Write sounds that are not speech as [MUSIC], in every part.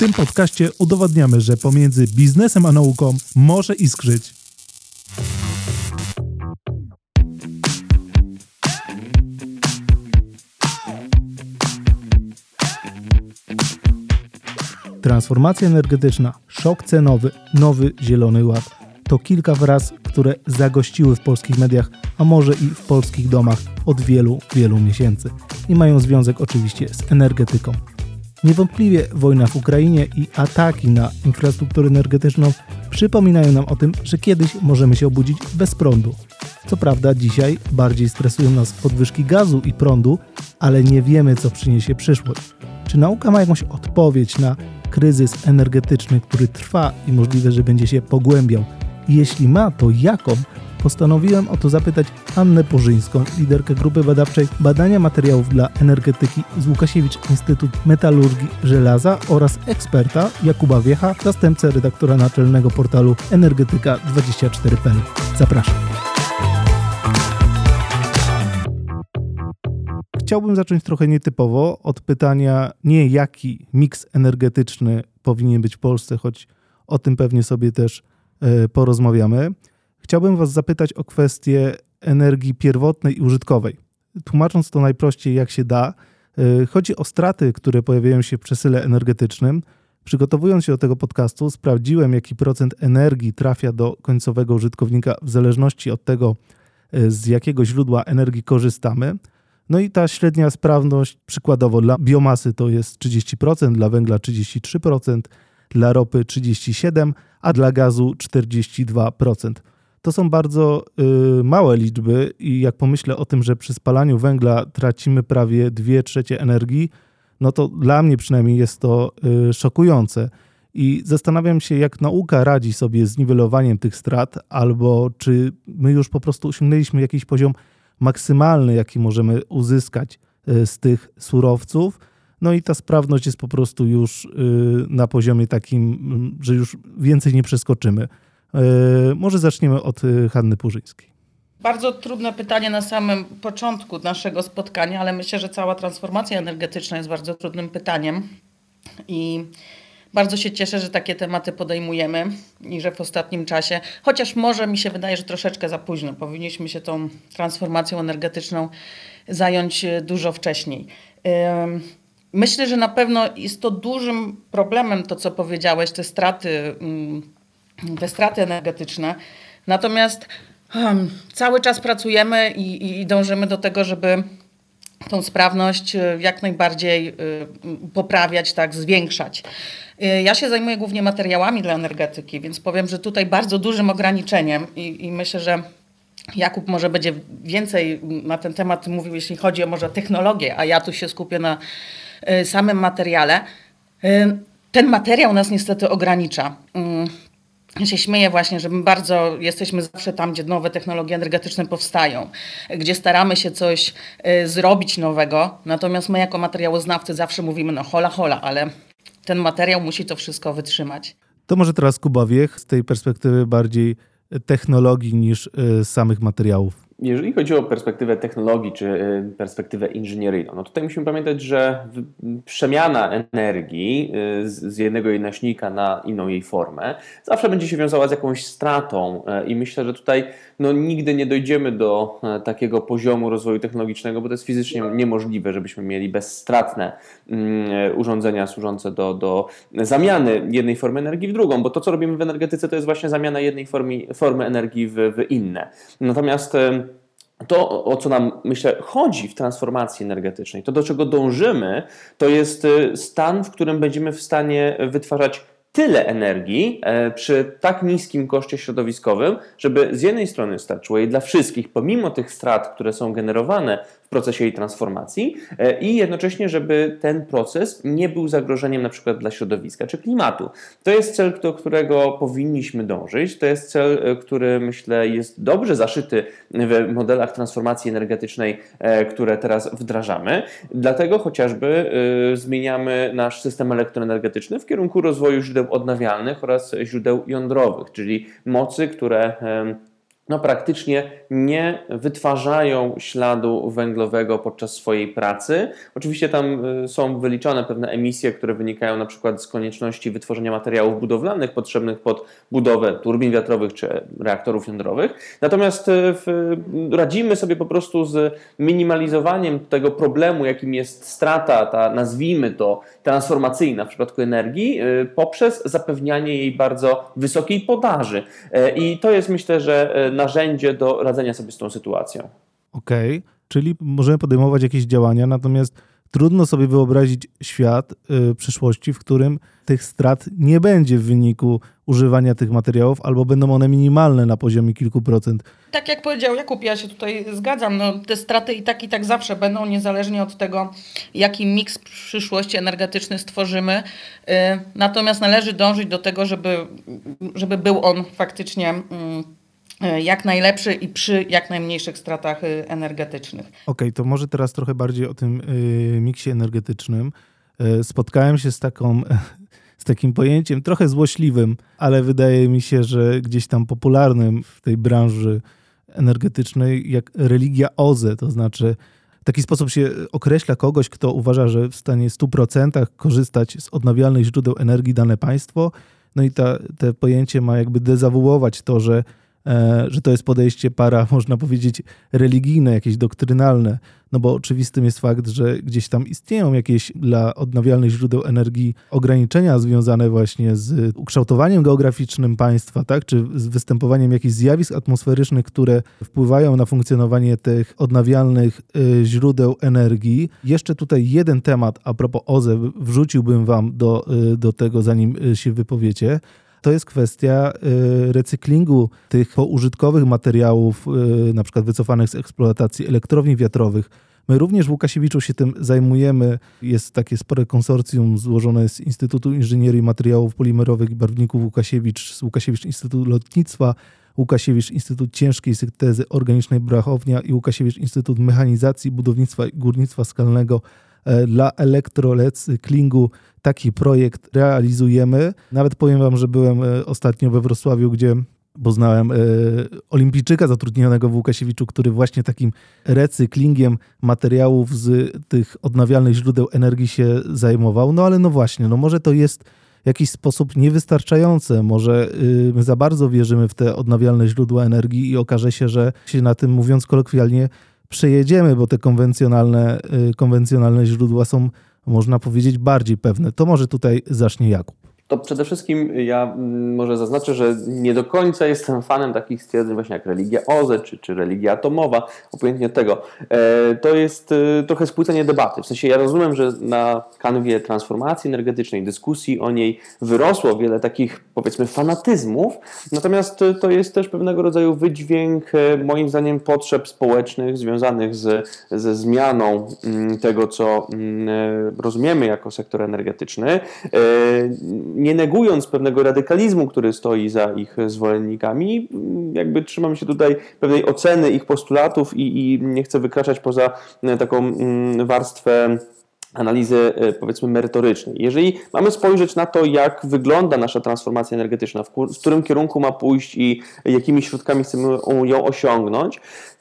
tym podcaście udowadniamy, że pomiędzy biznesem a nauką może iskrzyć. Transformacja energetyczna, szok cenowy, nowy zielony ład to kilka wraz, które zagościły w polskich mediach, a może i w polskich domach od wielu, wielu miesięcy i mają związek oczywiście z energetyką. Niewątpliwie wojna w Ukrainie i ataki na infrastrukturę energetyczną przypominają nam o tym, że kiedyś możemy się obudzić bez prądu. Co prawda dzisiaj bardziej stresują nas podwyżki gazu i prądu, ale nie wiemy co przyniesie przyszłość. Czy nauka ma jakąś odpowiedź na kryzys energetyczny, który trwa i możliwe, że będzie się pogłębiał? Jeśli ma, to jaką? Postanowiłem o to zapytać Annę Porzyńską, liderkę grupy badawczej Badania Materiałów dla Energetyki z Łukasiewicz Instytut Metalurgii Żelaza oraz eksperta Jakuba Wiecha, zastępcę redaktora naczelnego portalu energetyka24.pl. Zapraszam. Chciałbym zacząć trochę nietypowo od pytania nie jaki miks energetyczny powinien być w Polsce, choć o tym pewnie sobie też porozmawiamy. Chciałbym Was zapytać o kwestię energii pierwotnej i użytkowej. Tłumacząc to najprościej jak się da, e, chodzi o straty, które pojawiają się w przesyle energetycznym. Przygotowując się do tego podcastu, sprawdziłem, jaki procent energii trafia do końcowego użytkownika w zależności od tego, e, z jakiego źródła energii korzystamy. No i ta średnia sprawność przykładowo dla biomasy to jest 30%, dla węgla 33%, dla ropy 37%, a dla gazu 42%. To są bardzo y, małe liczby i jak pomyślę o tym, że przy spalaniu węgla tracimy prawie 2 trzecie energii, no to dla mnie przynajmniej jest to y, szokujące. I zastanawiam się, jak nauka radzi sobie z niwelowaniem tych strat, albo czy my już po prostu osiągnęliśmy jakiś poziom maksymalny, jaki możemy uzyskać y, z tych surowców. No i ta sprawność jest po prostu już y, na poziomie takim, mm, że już więcej nie przeskoczymy. Y, może zaczniemy od Hanny Purzyńskiej. Bardzo trudne pytanie na samym początku naszego spotkania, ale myślę, że cała transformacja energetyczna jest bardzo trudnym pytaniem. I bardzo się cieszę, że takie tematy podejmujemy i że w ostatnim czasie, chociaż może mi się wydaje, że troszeczkę za późno, powinniśmy się tą transformacją energetyczną zająć dużo wcześniej. Myślę, że na pewno jest to dużym problemem, to co powiedziałeś, te straty, mm, te straty energetyczne. Natomiast hmm, cały czas pracujemy i, i dążymy do tego, żeby tą sprawność e, jak najbardziej e, poprawiać, tak, zwiększać. E, ja się zajmuję głównie materiałami dla energetyki, więc powiem, że tutaj bardzo dużym ograniczeniem i, i myślę, że Jakub może będzie więcej na ten temat mówił, jeśli chodzi o może technologię, a ja tu się skupię na samym materiale. Ten materiał nas niestety ogranicza. Mm, ja się śmieję właśnie, że my bardzo jesteśmy zawsze tam, gdzie nowe technologie energetyczne powstają, gdzie staramy się coś y, zrobić nowego, natomiast my jako materiałoznawcy zawsze mówimy, no hola, hola, ale ten materiał musi to wszystko wytrzymać. To może teraz Kuba Wiech z tej perspektywy bardziej technologii niż y, samych materiałów. Jeżeli chodzi o perspektywę technologii czy y, perspektywę inżynieryjną, no tutaj musimy pamiętać, że przemiana energii y, z jednego jej nośnika na inną jej formę zawsze będzie się wiązała z jakąś stratą y, i myślę, że tutaj no, nigdy nie dojdziemy do takiego poziomu rozwoju technologicznego, bo to jest fizycznie niemożliwe, żebyśmy mieli bezstratne mm, urządzenia służące do, do zamiany jednej formy energii w drugą, bo to, co robimy w energetyce, to jest właśnie zamiana jednej formy, formy energii w, w inne. Natomiast to, o co nam, myślę, chodzi w transformacji energetycznej, to do czego dążymy, to jest stan, w którym będziemy w stanie wytwarzać tyle energii e, przy tak niskim koszcie środowiskowym, żeby z jednej strony starczyło jej dla wszystkich, pomimo tych strat, które są generowane procesie jej transformacji e, i jednocześnie, żeby ten proces nie był zagrożeniem na przykład dla środowiska czy klimatu. To jest cel, do którego powinniśmy dążyć. To jest cel, e, który myślę jest dobrze zaszyty w modelach transformacji energetycznej, e, które teraz wdrażamy. Dlatego chociażby zmieniamy nasz system elektroenergetyczny w kierunku rozwoju źródeł odnawialnych oraz źródeł jądrowych, czyli mocy, które no, praktycznie nie wytwarzają śladu węglowego podczas swojej pracy. Oczywiście tam y, są wyliczone pewne emisje, które wynikają na przykład z konieczności wytworzenia materiałów budowlanych potrzebnych pod budowę turbin wiatrowych czy reaktorów jądrowych. Natomiast y, w, radzimy sobie po prostu z minimalizowaniem tego problemu, jakim jest strata, ta nazwijmy to transformacyjna w przypadku energii, y, poprzez zapewnianie jej bardzo wysokiej podaży. I to jest myślę, że narzędzie do radzenia sobie z tą sytuacją. Okej, okay. czyli możemy podejmować jakieś działania, natomiast trudno sobie wyobrazić świat y, przyszłości, w którym tych strat nie będzie w wyniku używania tych materiałów, albo będą one minimalne na poziomie kilku procent. Tak jak powiedział Jakub, ja się tutaj zgadzam. No, te straty i tak i tak zawsze będą, niezależnie od tego, jaki miks przyszłości energetyczny stworzymy. Y, natomiast należy dążyć do tego, żeby, żeby był on faktycznie. E, jak najlepszy i przy jak najmniejszych stratach y, energetycznych. Okej, okay, to może teraz trochę bardziej o tym y, miksie energetycznym. E, spotkałem się z taką [LAUGHS] z takim pojęciem trochę złośliwym, ale wydaje mi się, że gdzieś tam popularnym w tej branży energetycznej, jak religia OZE, to znaczy w taki sposób się określa kogoś, kto uważa, że w stanie 100% korzystać z odnawialnych źródeł energii dane państwo. No i ta, te pojęcie ma jakby dezawuować to, że że to jest podejście para, [LAUGHS] można powiedzieć, religijne, jakieś doktrynalne, no bo oczywistym jest fakt, że gdzieś tam istnieją jakieś dla odnawialnych źródeł energii ograniczenia związane właśnie z ukształtowaniem geograficznym państwa, tak, czy z występowaniem jakichś zjawisk atmosferycznych, które wpływają na funkcjonowanie tych odnawialnych y, źródeł energii. Jeszcze tutaj jeden temat a propos OZE wrzuciłbym wam do, y, do tego, zanim y, się wypowiecie to jest kwestia y, recyklingu tych użytkowych materiałów, y, na przykład wycofanych z eksploatacji elektrowni wiatrowych. My również w Łukasiewiczu się tym zajmujemy. Jest takie spore konsorcjum złożone z Instytutu Inżynierii Materiałów Polimerowych i Barwników Łukasiewicz, z Łukasiewicz Instytutu Lotnictwa, Łukasiewicz Instytut Ciężkiej Syntezy Organicznej Brachownia i Łukasiewicz Instytut Mechanizacji, Budownictwa i Górnictwa Skalnego dla elektrorecyklingu taki projekt realizujemy. Nawet powiem Wam, że byłem e, ostatnio we Wrocławiu, gdzie poznałem e, olimpijczyka zatrudnionego w Łukasiewiczu, który właśnie takim recyklingiem materiałów z tych odnawialnych źródeł energii się zajmował. No ale no właśnie, no może to jest w jakiś sposób niewystarczające. Może y, my za bardzo wierzymy w te odnawialne źródła energii i okaże się, że się na tym, mówiąc kolokwialnie, przejedziemy, bo te konwencjonalne, y, konwencjonalne źródła są, można powiedzieć, bardziej pewne. To może tutaj zacznie Jakub to przede wszystkim ja mm, może zaznaczę, że nie do końca jestem fanem takich stwierdzeń właśnie jak religia OZE czy, czy religia atomowa, obojętnie tego. E, to jest e, trochę spłycenie debaty. W sensie ja rozumiem, że na kanwie transformacji energetycznej, dyskusji o niej wyrosło wiele takich powiedzmy fanatyzmów, natomiast to jest też pewnego rodzaju wydźwięk e, moim zdaniem potrzeb społecznych związanych z, ze zmianą mm, tego, co mm, rozumiemy jako sektor energetyczny nie negując pewnego radykalizmu, który stoi za ich zwolennikami, jakby trzymam się tutaj pewnej oceny ich postulatów i, i nie chcę wykraczać poza e, taką mm, warstwę analizy e, powiedzmy merytorycznej. Jeżeli mamy spojrzeć na to, jak wygląda nasza transformacja energetyczna, w, którym kierunku ma pójść i jakimi środkami chcemy ją osiągnąć,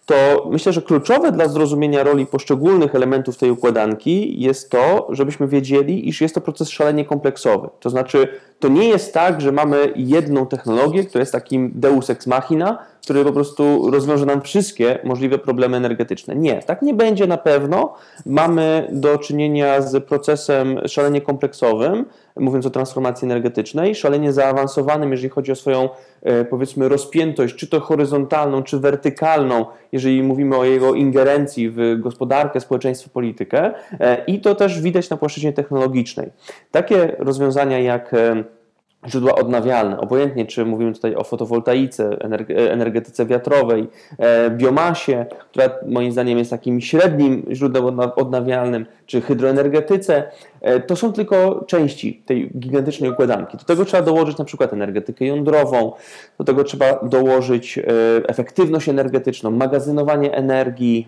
to myślę, że kluczowe dla zrozumienia roli poszczególnych elementów tej układanki jest to, żebyśmy wiedzieli, iż jest to proces szalenie kompleksowy. To znaczy, to nie jest tak, że mamy jedną technologię, która jest takim deus ex machina, który po prostu rozwiąże nam wszystkie możliwe problemy energetyczne. Nie, tak nie będzie na pewno. Mamy do czynienia z procesem szalenie kompleksowym, mówiąc o transformacji energetycznej, szalenie zaawansowanym, jeżeli chodzi o swoją, e, powiedzmy, rozpiętość, czy to horyzontalną, czy wertykalną, jeżeli mówimy o jego ingerencji w gospodarkę, społeczeństwo, politykę. E, I to też widać na płaszczyźnie technologicznej. Takie rozwiązania jak e, źródła odnawialne, obojętnie czy mówimy tutaj o fotowoltaice, energetyce wiatrowej, biomasie, która moim zdaniem jest takim średnim źródłem odnawialnym, czy hydroenergetyce, e, to są tylko części tej gigantycznej układanki. Do tego trzeba dołożyć na przykład energetykę jądrową, do tego trzeba dołożyć e, efektywność energetyczną, magazynowanie energii,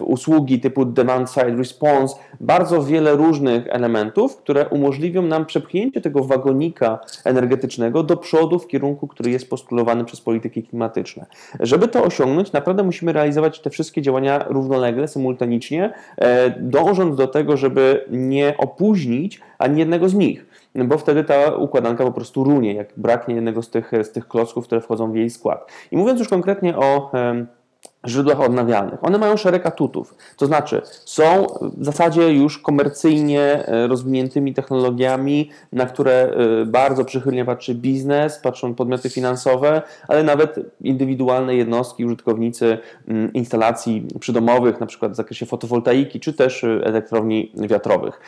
usługi typu demand side response, bardzo wiele różnych elementów, które umożliwią nam przepchnięcie tego wagonika energetycznego do przodu w kierunku, który jest postulowany przez polityki klimatyczne. Żeby to osiągnąć, naprawdę musimy realizować te wszystkie działania równolegle, symultanicznie, e, dążąc do tego, żeby nie opóźnić ani jednego z nich bo wtedy ta układanka po prostu runie, jak braknie jednego z tych, z tych klocków, które wchodzą w jej skład. I mówiąc już konkretnie o źródłach odnawialnych. One mają szereg atutów, to znaczy są w zasadzie już komercyjnie e, rozwiniętymi technologiami, na które e, bardzo przychylnie patrzy biznes, patrzą podmioty finansowe, ale nawet indywidualne jednostki, użytkownicy mm, instalacji przydomowych, na przykład w zakresie fotowoltaiki, czy też e, elektrowni wiatrowych.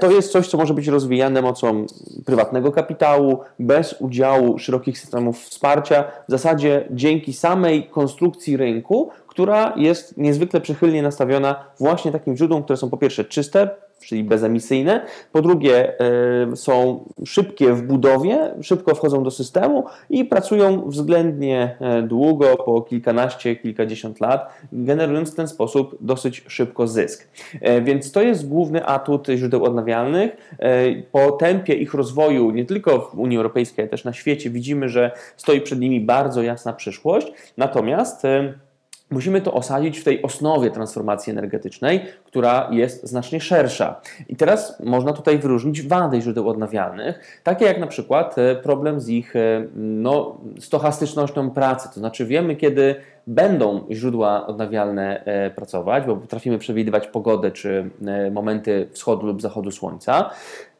To jest coś, co może być rozwijane mocą prywatnego kapitału, bez udziału szerokich systemów wsparcia, w zasadzie dzięki samej konstrukcji rynku, która jest niezwykle przychylnie nastawiona właśnie takim źródłom, które są po pierwsze czyste, czyli bezemisyjne, po drugie y, są szybkie w budowie, szybko wchodzą do systemu i pracują względnie e, długo, po kilkanaście, kilkadziesiąt lat, generując w ten sposób dosyć szybko zysk. E, więc to jest główny atut źródeł odnawialnych. E, po tempie ich rozwoju, nie tylko w Unii Europejskiej, ale też na świecie, widzimy, że stoi przed nimi bardzo jasna przyszłość. Natomiast musimy to osadzić w tej osnowie transformacji energetycznej, która jest znacznie szersza. I teraz można tutaj wyróżnić wady źródeł odnawialnych, takie jak na przykład e, problem z ich e, no, stochastycznością pracy. To znaczy wiemy, kiedy będą źródła odnawialne e, pracować, bo potrafimy przewidywać pogodę czy momenty wschodu lub zachodu słońca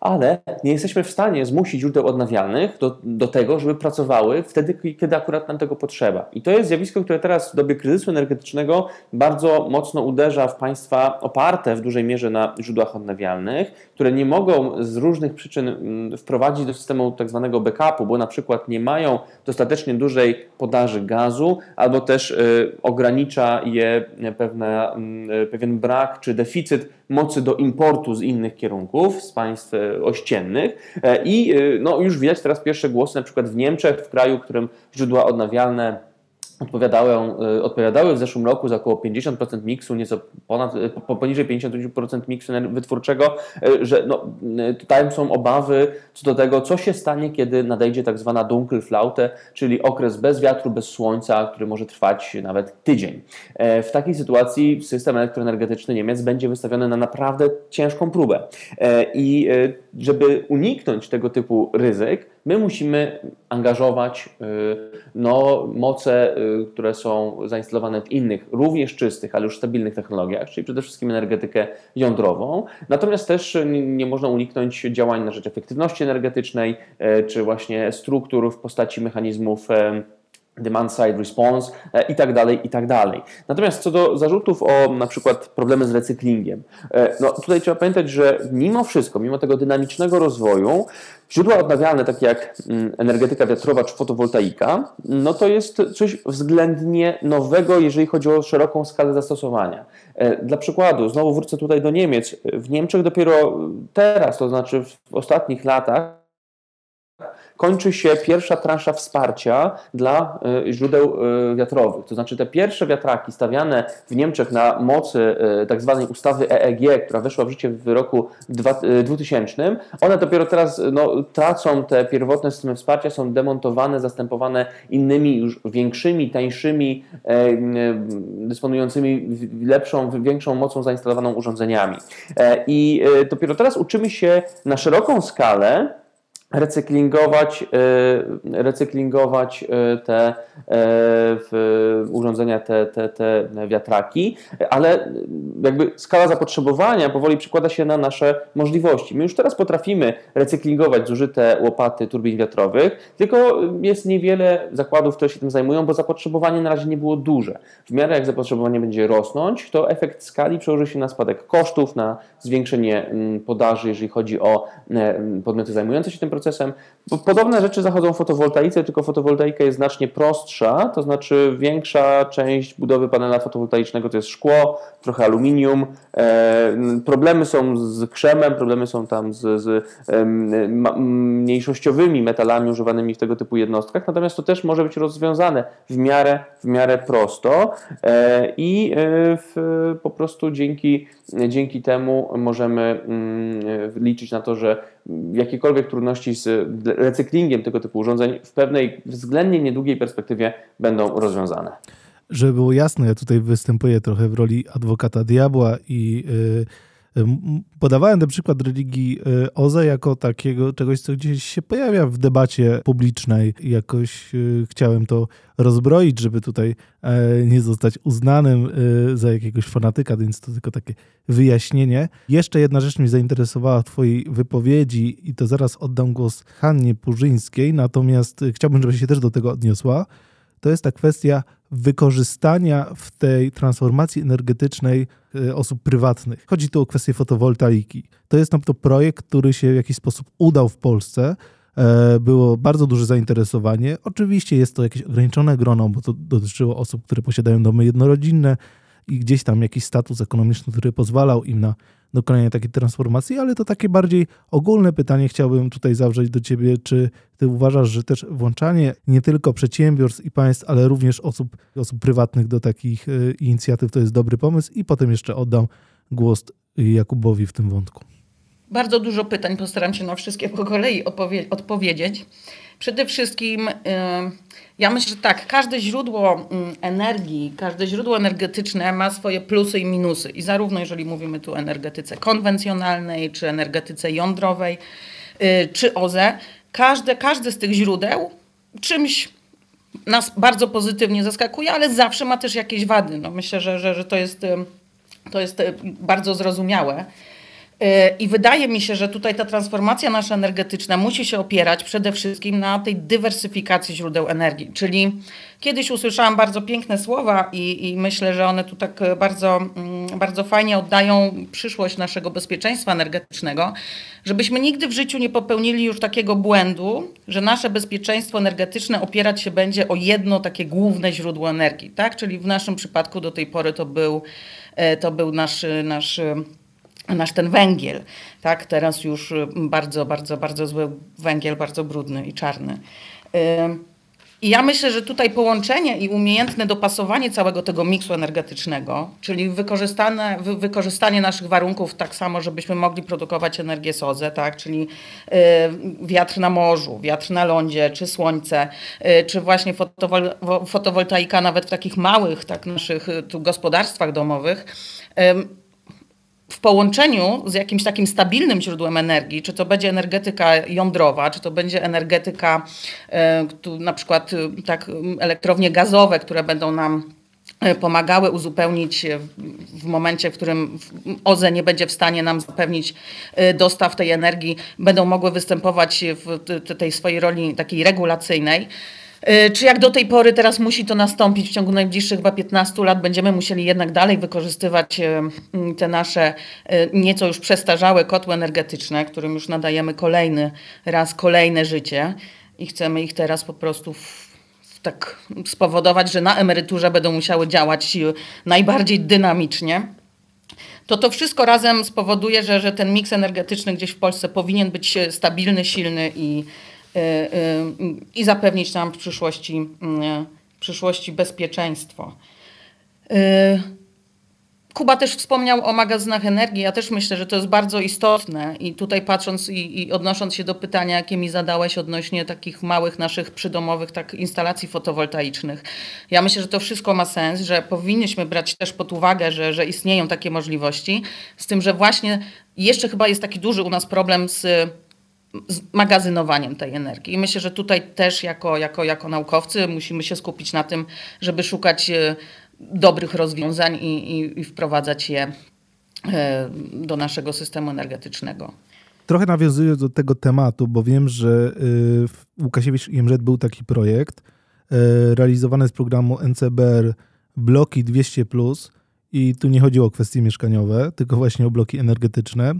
ale nie jesteśmy w stanie zmusić źródeł odnawialnych do, do tego, żeby pracowały wtedy, kiedy akurat nam tego potrzeba. I to jest zjawisko, które teraz w dobie kryzysu energetycznego bardzo mocno uderza w państwa oparte w dużej mierze na źródłach odnawialnych, które nie mogą z różnych przyczyn mm, wprowadzić do systemu tak zwanego backupu, bo na przykład nie mają dostatecznie dużej podaży gazu, albo też y, ogranicza je pewne, y, pewien brak czy deficyt mocy do importu z innych kierunków, z państw e, ościennych. E, i e, no, już widać teraz pierwsze głosy, na przykład w Niemczech, w kraju, w którym źródła odnawialne odpowiadały, e, odpowiadały w zeszłym roku za około 50% miksu, nieco ponad, e, poniżej 50% miksu wytwórczego, e, że no, tutaj są obawy co do tego, co się stanie, kiedy nadejdzie tak zwana Dunkelflaute, czyli okres bez wiatru, bez słońca, który może trwać nawet tydzień. W takiej sytuacji system elektroenergetyczny Niemiec będzie wystawiony na naprawdę ciężką próbę. I żeby uniknąć tego typu ryzyk, my musimy angażować y, no, moce, y, które są zainstalowane w innych, również czystych, ale już stabilnych technologiach, czyli przede wszystkim energetykę jądrową. Natomiast też nie można uniknąć działań na rzecz efektywności energetycznej, y, czy właśnie struktur w postaci mechanizmów demand side response e, i tak dalej, i tak dalej. Natomiast co do zarzutów o na przykład problemy z recyklingiem, e, no tutaj trzeba pamiętać, że mimo wszystko, mimo tego dynamicznego rozwoju, źródła odnawialne, takie jak mm, energetyka wiatrowa czy fotowoltaika, no to jest coś względnie nowego, jeżeli chodzi o szeroką skalę zastosowania. E, dla przykładu, znowu wrócę tutaj do Niemiec. W Niemczech dopiero teraz, to znaczy w ostatnich latach, kończy się pierwsza transza wsparcia dla e, źródeł e, wiatrowych. To znaczy te pierwsze wiatraki stawiane w Niemczech na mocy e, tak zwanej ustawy EEG, która weszła w życie w roku 2000, one dopiero teraz no, tracą te pierwotne systemy wsparcia, są demontowane, zastępowane innymi już większymi, tańszymi, dysponującymi lepszą, większą mocą zainstalowaną urządzeniami. I dopiero teraz uczymy się na szeroką skalę recyklingować, y, recyklingować y, te y, urządzenia, te, te, te wiatraki, ale jakby skala zapotrzebowania powoli przekłada się na nasze możliwości. My już teraz potrafimy recyklingować zużyte łopaty turbin wiatrowych, tylko jest niewiele zakładów, które się tym zajmują, bo zapotrzebowanie na razie nie było duże. W miarę jak zapotrzebowanie będzie rosnąć, to efekt skali przełoży się na spadek kosztów, na zwiększenie mm, podaży, jeżeli chodzi o podmioty zajmujące się tym procesem, procesem. Podobne rzeczy zachodzą w fotowoltaice, tylko fotowoltaika jest znacznie prostsza, to znaczy większa część budowy panela fotowoltaicznego to jest szkło, trochę aluminium. E, problemy są z krzemem, problemy są tam z, z mniejszościowymi metalami używanymi w tego typu jednostkach, natomiast to też może być rozwiązane w miarę, w miarę prosto e, i e, w, po prostu dzięki, dzięki temu możemy mm, liczyć na to, że jakiekolwiek trudności z recyklingiem tego typu urządzeń w pewnej względnie niedługiej perspektywie będą rozwiązane. Żeby było jasne, ja tutaj występuję trochę w roli adwokata diabła i yy Podawałem ten przykład religii e, OZE jako takiego czegoś, co gdzieś się pojawia w debacie publicznej. Jakoś e, chciałem to rozbroić, żeby tutaj e, nie zostać uznanym za jakiegoś fanatyka, więc to tylko takie wyjaśnienie. Jeszcze jedna rzecz mnie zainteresowała Twojej wypowiedzi i to zaraz oddam głos Hannie Purzyńskiej, natomiast chciałbym, żeby się też do tego odniosła. To jest ta kwestia wykorzystania w tej transformacji energetycznej osób prywatnych. Chodzi tu o kwestię fotowoltaiki. To jest to projekt, który się w jakiś sposób udał w Polsce. E, było bardzo duże zainteresowanie. Oczywiście jest to jakieś ograniczone grono, bo to dotyczyło osób, które posiadają domy jednorodzinne i gdzieś tam jakiś status ekonomiczny, który pozwalał im na dokonania takiej transformacji, ale to takie bardziej ogólne pytanie chciałbym tutaj zawrzeć do Ciebie. Czy Ty uważasz, że też włączanie nie tylko przedsiębiorstw i państw, ale również osób, osób prywatnych do takich e, inicjatyw to jest dobry pomysł? I potem jeszcze oddam głos Jakubowi w tym wątku. Bardzo dużo pytań, postaram się na wszystkie po kolei odpowiedzieć. Przede wszystkim ja myślę, że tak, każde źródło mm, energii, każde źródło energetyczne ma swoje plusy i minusy. I zarówno jeżeli mówimy tu o energetyce konwencjonalnej, czy energetyce jądrowej, y, czy OZE, każde, każde z tych źródeł czymś nas bardzo pozytywnie zaskakuje, ale zawsze ma też jakieś wady. No myślę, że, że, że to, jest, to jest bardzo zrozumiałe. Y, I wydaje mi się, że tutaj ta transformacja nasza energetyczna musi się opierać przede wszystkim na tej dywersyfikacji źródeł energii. Czyli kiedyś usłyszałam bardzo piękne słowa i, i myślę, że one tu tak bardzo, mm, bardzo fajnie oddają przyszłość naszego bezpieczeństwa energetycznego, żebyśmy nigdy w życiu nie popełnili już takiego błędu, że nasze bezpieczeństwo energetyczne opierać się będzie o jedno takie główne źródło energii. Tak? Czyli w naszym przypadku do tej pory to był, e, to był nasz, nasz nasz ten węgiel, tak, teraz już y, bardzo, bardzo, bardzo zły węgiel, bardzo brudny i czarny. I ja myślę, że tutaj połączenie i umiejętne dopasowanie całego tego miksu energetycznego, czyli wykorzystane, wy, wykorzystanie naszych warunków tak samo, żebyśmy mogli produkować energię z OZE, tak? czyli y, wiatr na morzu, wiatr na lądzie, czy słońce, y, czy właśnie fotowol, fotowoltaika nawet w takich małych tak, naszych tu gospodarstwach domowych, w połączeniu z jakimś takim stabilnym źródłem energii, czy to będzie energetyka jądrowa, czy to będzie energetyka, e, na przykład e, tak, elektrownie gazowe, które będą nam e, pomagały uzupełnić w momencie, w którym OZE nie będzie w stanie nam zapewnić dostaw tej energii, będą mogły występować w tej swojej roli takiej regulacyjnej. E, czy jak do tej pory teraz musi to nastąpić w ciągu najbliższych chyba 15 lat, będziemy musieli jednak dalej wykorzystywać e, te nasze e, nieco już przestarzałe kotły energetyczne, którym już nadajemy kolejny raz kolejne życie i chcemy ich teraz po prostu tak spowodować, że na emeryturze będą musiały działać najbardziej dynamicznie. To to wszystko razem spowoduje, że, że ten miks energetyczny gdzieś w Polsce powinien być stabilny, silny i, Y, y, i zapewnić nam w przyszłości, y, w przyszłości bezpieczeństwo. Kuba też wspomniał o magazynach energii. Ja też myślę, że to jest bardzo istotne i tutaj patrząc i, i, odnosząc się do pytania, jakie mi zadałeś odnośnie takich małych naszych przydomowych tak, instalacji fotowoltaicznych. Ja myślę, że to wszystko ma sens, że powinniśmy brać też pod uwagę, że, że istnieją takie możliwości, z tym, że właśnie jeszcze chyba jest taki duży u nas problem z magazynowaniem tej energii. I myślę, że tutaj też jako, jako, jako naukowcy musimy się skupić na tym, żeby szukać e, dobrych rozwiązań i, i, i wprowadzać je e, do naszego systemu energetycznego. Trochę nawiązując do tego tematu, bo wiem, że e, w Łukasiewicz IMZ był taki projekt realizowany z programu NCBR bloki 200 i tu nie chodziło o kwestie mieszkaniowe, tylko właśnie o bloki energetyczne.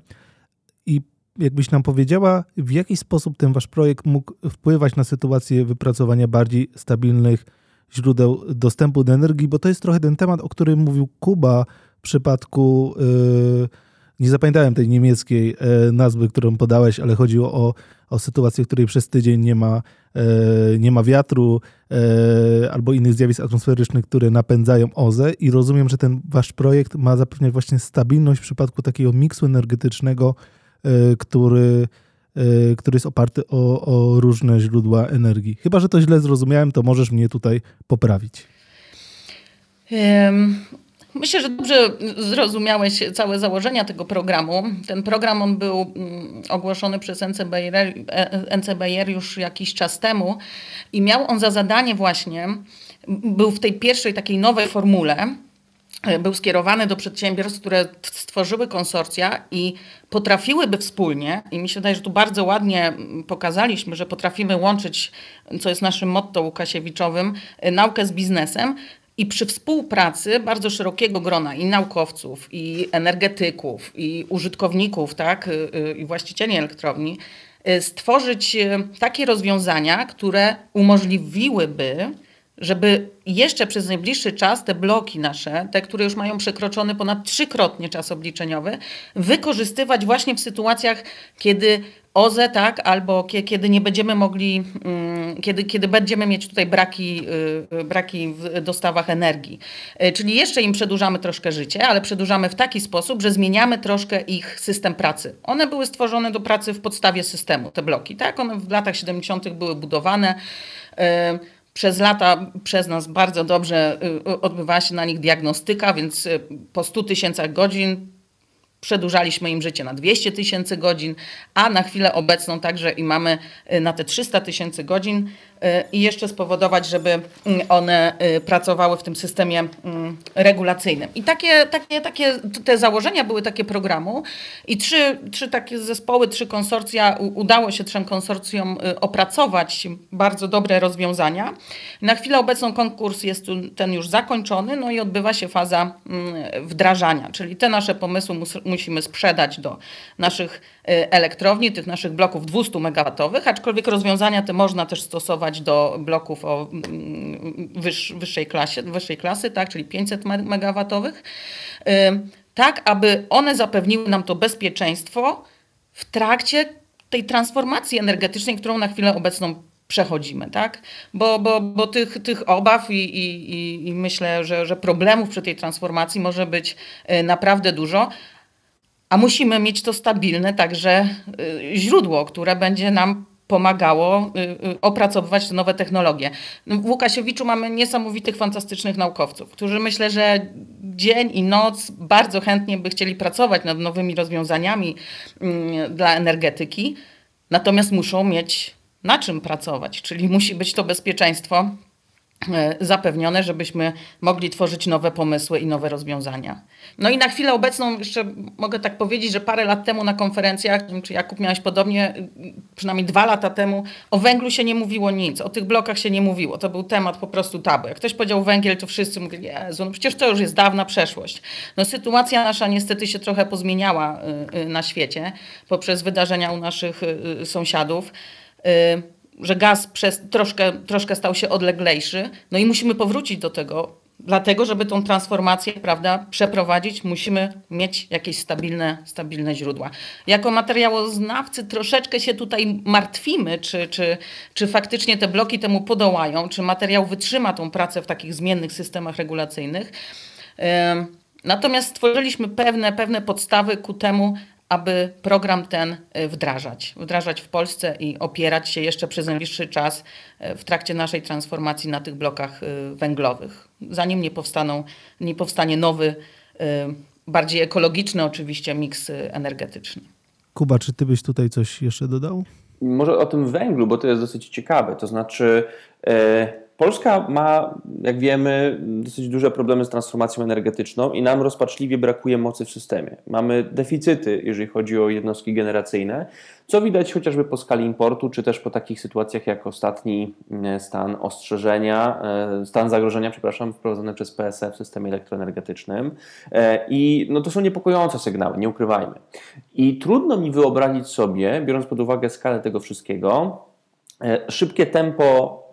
Jakbyś nam powiedziała, w jaki sposób ten wasz projekt mógł wpływać na sytuację wypracowania bardziej stabilnych źródeł dostępu do energii, bo to jest trochę ten temat, o którym mówił Kuba w przypadku. Yy, nie zapamiętałem tej niemieckiej e, nazwy, którą podałeś, ale chodziło o, o sytuację, w której przez tydzień nie ma, e, nie ma wiatru e, albo innych zjawisk atmosferycznych, które napędzają OZE i rozumiem, że ten wasz projekt ma zapewniać właśnie stabilność w przypadku takiego miksu energetycznego, który, który jest oparty o, o różne źródła energii. Chyba, że to źle zrozumiałem, to możesz mnie tutaj poprawić. Myślę, że dobrze zrozumiałeś całe założenia tego programu. Ten program on był mm, ogłoszony przez NCBR, NCBR już jakiś czas temu i miał on za zadanie właśnie, był w tej pierwszej takiej nowej formule, był skierowany do przedsiębiorstw, które stworzyły konsorcja i potrafiłyby wspólnie, i mi się wydaje, że tu bardzo ładnie pokazaliśmy, że potrafimy łączyć, co jest naszym motto Łukasiewiczowym, naukę z biznesem, i przy współpracy bardzo szerokiego grona i naukowców, i energetyków, i użytkowników, tak, y, i właścicieli elektrowni, stworzyć takie rozwiązania, które umożliwiłyby, żeby jeszcze przez najbliższy czas te bloki nasze, te, które już mają przekroczony ponad trzykrotnie czas obliczeniowy, wykorzystywać właśnie w sytuacjach, kiedy OZE, tak, albo kiedy nie będziemy mogli, mm, kiedy, kiedy będziemy mieć tutaj braki, y, y, braki w dostawach energii. Y, czyli jeszcze im przedłużamy troszkę życie, ale przedłużamy w taki sposób, że zmieniamy troszkę ich system pracy. One były stworzone do pracy w podstawie systemu, te bloki, tak? One w latach 70. były budowane. Przez lata przez nas bardzo dobrze odbywała się na nich diagnostyka, więc po 100 tysiącach godzin przedłużaliśmy im życie na 200 tysięcy godzin, a na chwilę obecną także i mamy y, na te 300 tysięcy godzin y, i jeszcze spowodować, żeby mm, one y, pracowały w tym systemie mm, regulacyjnym. I takie, takie, takie te założenia były takie programu i trzy, trzy takie zespoły, trzy konsorcja, udało się trzem konsorcjom opracować bardzo dobre rozwiązania. Na chwilę obecną konkurs jest ten już zakończony, no i odbywa się faza mm, wdrażania, czyli te nasze pomysły musimy sprzedać do naszych y, elektrowni, tych naszych bloków 200 MW, aczkolwiek rozwiązania te można też stosować do bloków o mm, wyższej, klasie, wyższej klasy, tak, czyli 500 MW, tak aby one zapewniły nam to bezpieczeństwo w trakcie tej transformacji energetycznej, którą na chwilę obecną przechodzimy, tak? Bo, bo, bo tych, tych obaw i, i, i myślę, że, że problemów przy tej transformacji może być y, naprawdę dużo, a musimy mieć to stabilne także y, źródło, które będzie nam pomagało y, y, opracowywać te nowe technologie. No, w Łukasiewiczu mamy niesamowitych, fantastycznych naukowców, którzy myślę, że dzień i noc bardzo chętnie by chcieli pracować nad nowymi rozwiązaniami mm, dla energetyki, natomiast muszą mieć na czym pracować, czyli musi być to bezpieczeństwo zapewnione, żebyśmy mogli tworzyć nowe pomysły i nowe rozwiązania. No i na chwilę obecną jeszcze mogę tak powiedzieć, że parę lat temu na konferencjach, czy Jakub miałeś podobnie, przynajmniej dwa lata temu, o węglu się nie mówiło nic, o tych blokach się nie mówiło. To był temat po prostu tabu. Jak ktoś powiedział węgiel, to wszyscy mówili, Jezu, no przecież to już jest dawna przeszłość. No sytuacja nasza niestety się trochę pozmieniała y, y, na świecie poprzez wydarzenia u naszych y, sąsiadów że gaz przez, troszkę, troszkę stał się odleglejszy, no i musimy powrócić do tego. Dlatego, żeby tą transformację prawda, przeprowadzić, musimy mieć jakieś stabilne, stabilne źródła. Jako materiałoznawcy troszeczkę się tutaj martwimy, czy, czy, czy faktycznie te bloki temu podołają, czy materiał wytrzyma tą pracę w takich zmiennych systemach regulacyjnych. Natomiast stworzyliśmy pewne, pewne podstawy ku temu, aby program ten e, wdrażać. Wdrażać w Polsce i opierać się jeszcze przez najbliższy czas e, w trakcie naszej transformacji na tych blokach e, węglowych. Zanim nie, powstaną, nie powstanie nowy, bardziej ekologiczny oczywiście miks energetyczny. Kuba, czy ty byś tutaj coś jeszcze dodał? Może o tym węglu, bo to jest dosyć ciekawe. To znaczy Polska ma, jak wiemy, dosyć duże problemy z transformacją energetyczną i nam rozpaczliwie brakuje mocy w systemie. Mamy deficyty, jeżeli chodzi o jednostki generacyjne, co widać chociażby po skali importu, czy też po takich sytuacjach jak ostatni e, stan ostrzeżenia, e, stan zagrożenia, przepraszam, wprowadzony przez PSE w systemie elektroenergetycznym. E, I no to są niepokojące sygnały, nie ukrywajmy. I trudno mi wyobrazić sobie, biorąc pod uwagę skalę tego wszystkiego, szybkie tempo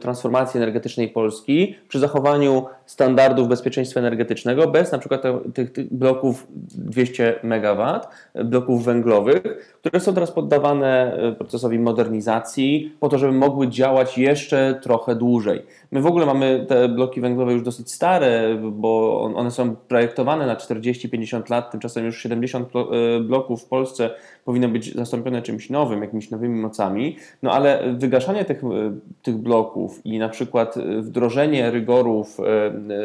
transformacji energetycznej Polski przy zachowaniu standardów bezpieczeństwa energetycznego bez na przykład tych, tych bloków 200 MW, bloków węglowych, które są teraz poddawane e, procesowi modernizacji po to, żeby mogły działać jeszcze trochę dłużej. My w ogóle mamy te bloki węglowe już dosyć stare, bo one są projektowane na 40-50 lat, tymczasem już 70 e, bloków w Polsce powinno być zastąpione czymś nowym, jakimiś nowymi mocami, no ale wygaszanie tych, tych bloków i na przykład wdrożenie rygorów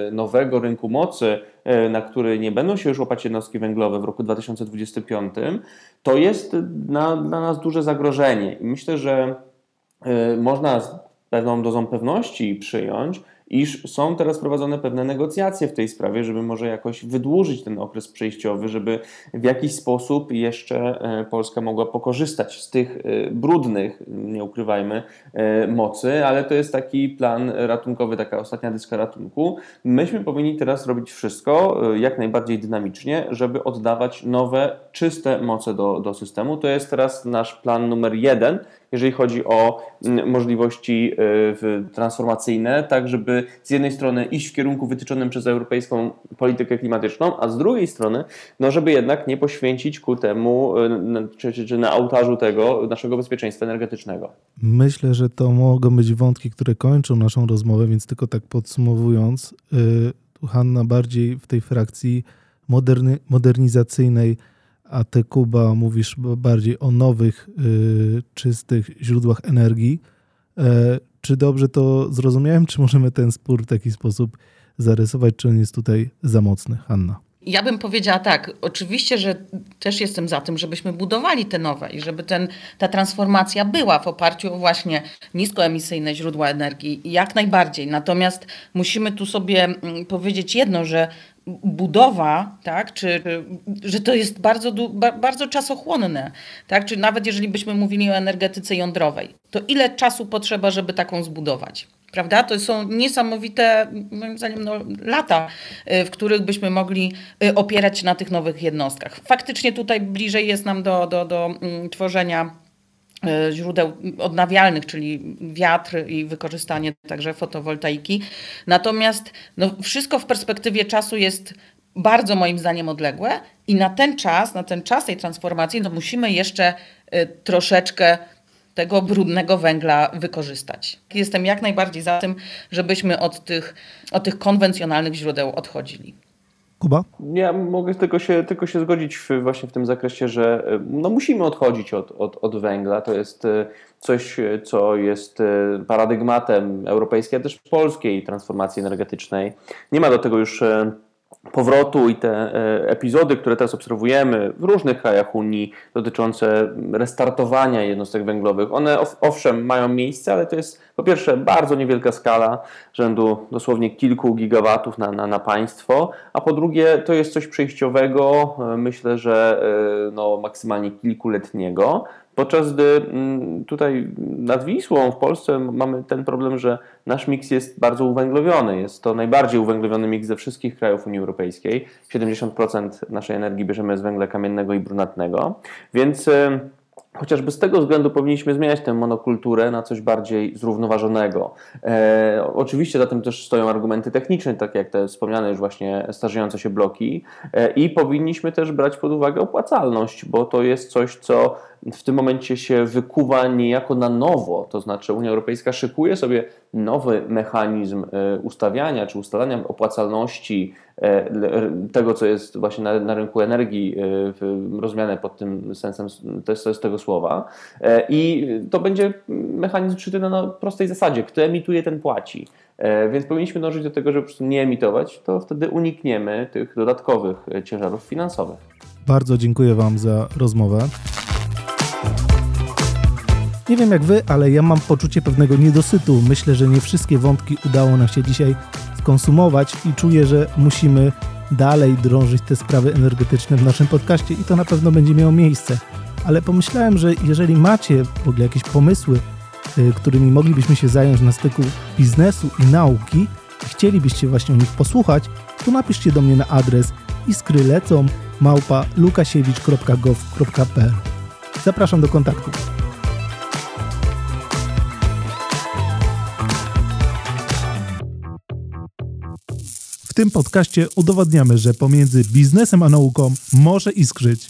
E, nowego rynku mocy, e, na który nie będą się już łapać jednostki węglowe w roku 2025, to jest na, dla nas duże zagrożenie. I myślę, że e, można z pewną dozą pewności przyjąć, iż są teraz prowadzone pewne negocjacje w tej sprawie, żeby może jakoś wydłużyć ten okres przejściowy, żeby w jakiś sposób jeszcze e, Polska mogła pokorzystać z tych e, brudnych, nie ukrywajmy, e, mocy, ale to jest taki plan ratunkowy, taka ostatnia dyska ratunku. Myśmy powinni teraz robić wszystko jak najbardziej dynamicznie, żeby oddawać nowe, czyste moce do, do systemu. To jest teraz nasz plan numer jeden jeżeli chodzi o mm, możliwości y, transformacyjne, tak żeby z jednej strony iść w kierunku wytyczonym przez europejską politykę klimatyczną, a z drugiej strony, no żeby jednak nie poświęcić ku temu, y, czy, czy, na ołtarzu tego naszego bezpieczeństwa energetycznego. Myślę, że to mogą być wątki, które kończą naszą rozmowę, więc tylko tak podsumowując, y, Hanna bardziej w tej frakcji modernizacyjnej a ty, Kuba, mówisz bardziej o nowych, y, czystych źródłach energii. E, czy dobrze to zrozumiałem, czy możemy ten spór w taki sposób zarysować, czy on jest tutaj za mocny? Hanna. Ja bym powiedziała tak, oczywiście, że też jestem za tym, żebyśmy budowali te nowe i żeby ten, ta transformacja była w oparciu o właśnie niskoemisyjne źródła energii, jak najbardziej. Natomiast musimy tu sobie mm, powiedzieć jedno, że budowa, tak, czy, że to jest bardzo, bardzo czasochłonne, tak, czy nawet jeżeli byśmy mówili o energetyce jądrowej, to ile czasu potrzeba, żeby taką zbudować? Prawda? To są niesamowite, moim zdaniem, no, lata, y, w których byśmy mogli y, opierać się na tych nowych jednostkach. Faktycznie tutaj bliżej jest nam do, do, do mm, tworzenia źródeł odnawialnych, czyli wiatr i wykorzystanie także fotowoltaiki. Natomiast no, wszystko w perspektywie czasu jest bardzo moim zdaniem odległe i na ten czas, na ten czas tej transformacji, no musimy jeszcze troszeczkę tego brudnego węgla wykorzystać. Jestem jak najbardziej za tym, żebyśmy od tych, od tych konwencjonalnych źródeł odchodzili. Kuba? Ja mogę tylko się, tylko się zgodzić w, właśnie w tym zakresie, że e, no musimy odchodzić od, od, od węgla. To jest e, coś, co jest paradygmatem europejskiej, a też polskiej transformacji energetycznej. Nie ma do tego już powrotu i te e, epizody, które teraz obserwujemy w różnych krajach Unii dotyczące restartowania jednostek węglowych, one owszem mają miejsce, ale to jest po pierwsze bardzo niewielka skala, rzędu dosłownie kilku gigawatów na, na, na państwo, a po drugie to jest coś przejściowego, e, myślę, że e, no, maksymalnie kilkuletniego, Podczas gdy mm, tutaj nad Wisłą w Polsce mamy ten problem, że nasz miks jest bardzo uwęglowiony. Jest to najbardziej uwęglowiony miks ze wszystkich krajów Unii Europejskiej. 70% naszej energii bierzemy z węgla kamiennego i brunatnego. Więc y, Chociażby z tego względu powinniśmy zmieniać tę monokulturę na coś bardziej zrównoważonego. E, oczywiście za tym też stoją argumenty techniczne, tak jak te wspomniane już właśnie starzejące się bloki e, i powinniśmy też brać pod uwagę opłacalność, bo to jest coś, co w tym momencie się wykuwa niejako na nowo, to znaczy Unia Europejska szykuje sobie nowy mechanizm e, ustawiania czy ustalania opłacalności e, tego, co jest właśnie na, na rynku energii, e, rozumiane pod tym sensem to jest, to jest tego słowa. I to będzie mechanizm szyty na prostej zasadzie. Kto emituje, ten płaci. Więc powinniśmy dążyć do tego, żeby po prostu nie emitować, to wtedy unikniemy tych dodatkowych ciężarów finansowych. Bardzo dziękuję Wam za rozmowę. Nie wiem jak wy, ale ja mam poczucie pewnego niedosytu. Myślę, że nie wszystkie wątki udało nam się dzisiaj skonsumować i czuję, że musimy dalej drążyć te sprawy energetyczne w naszym podcaście i to na pewno będzie miało miejsce. Ale pomyślałem, że jeżeli macie w ogóle jakieś pomysły, y, którymi moglibyśmy się zająć na styku biznesu i nauki, i chcielibyście właśnie o nich posłuchać, to napiszcie do mnie na adres iskrylecą małpa lukasiewicz.gov.pl Zapraszam do kontaktu. W tym podcaście udowadniamy, że pomiędzy biznesem a nauką może iskrzyć.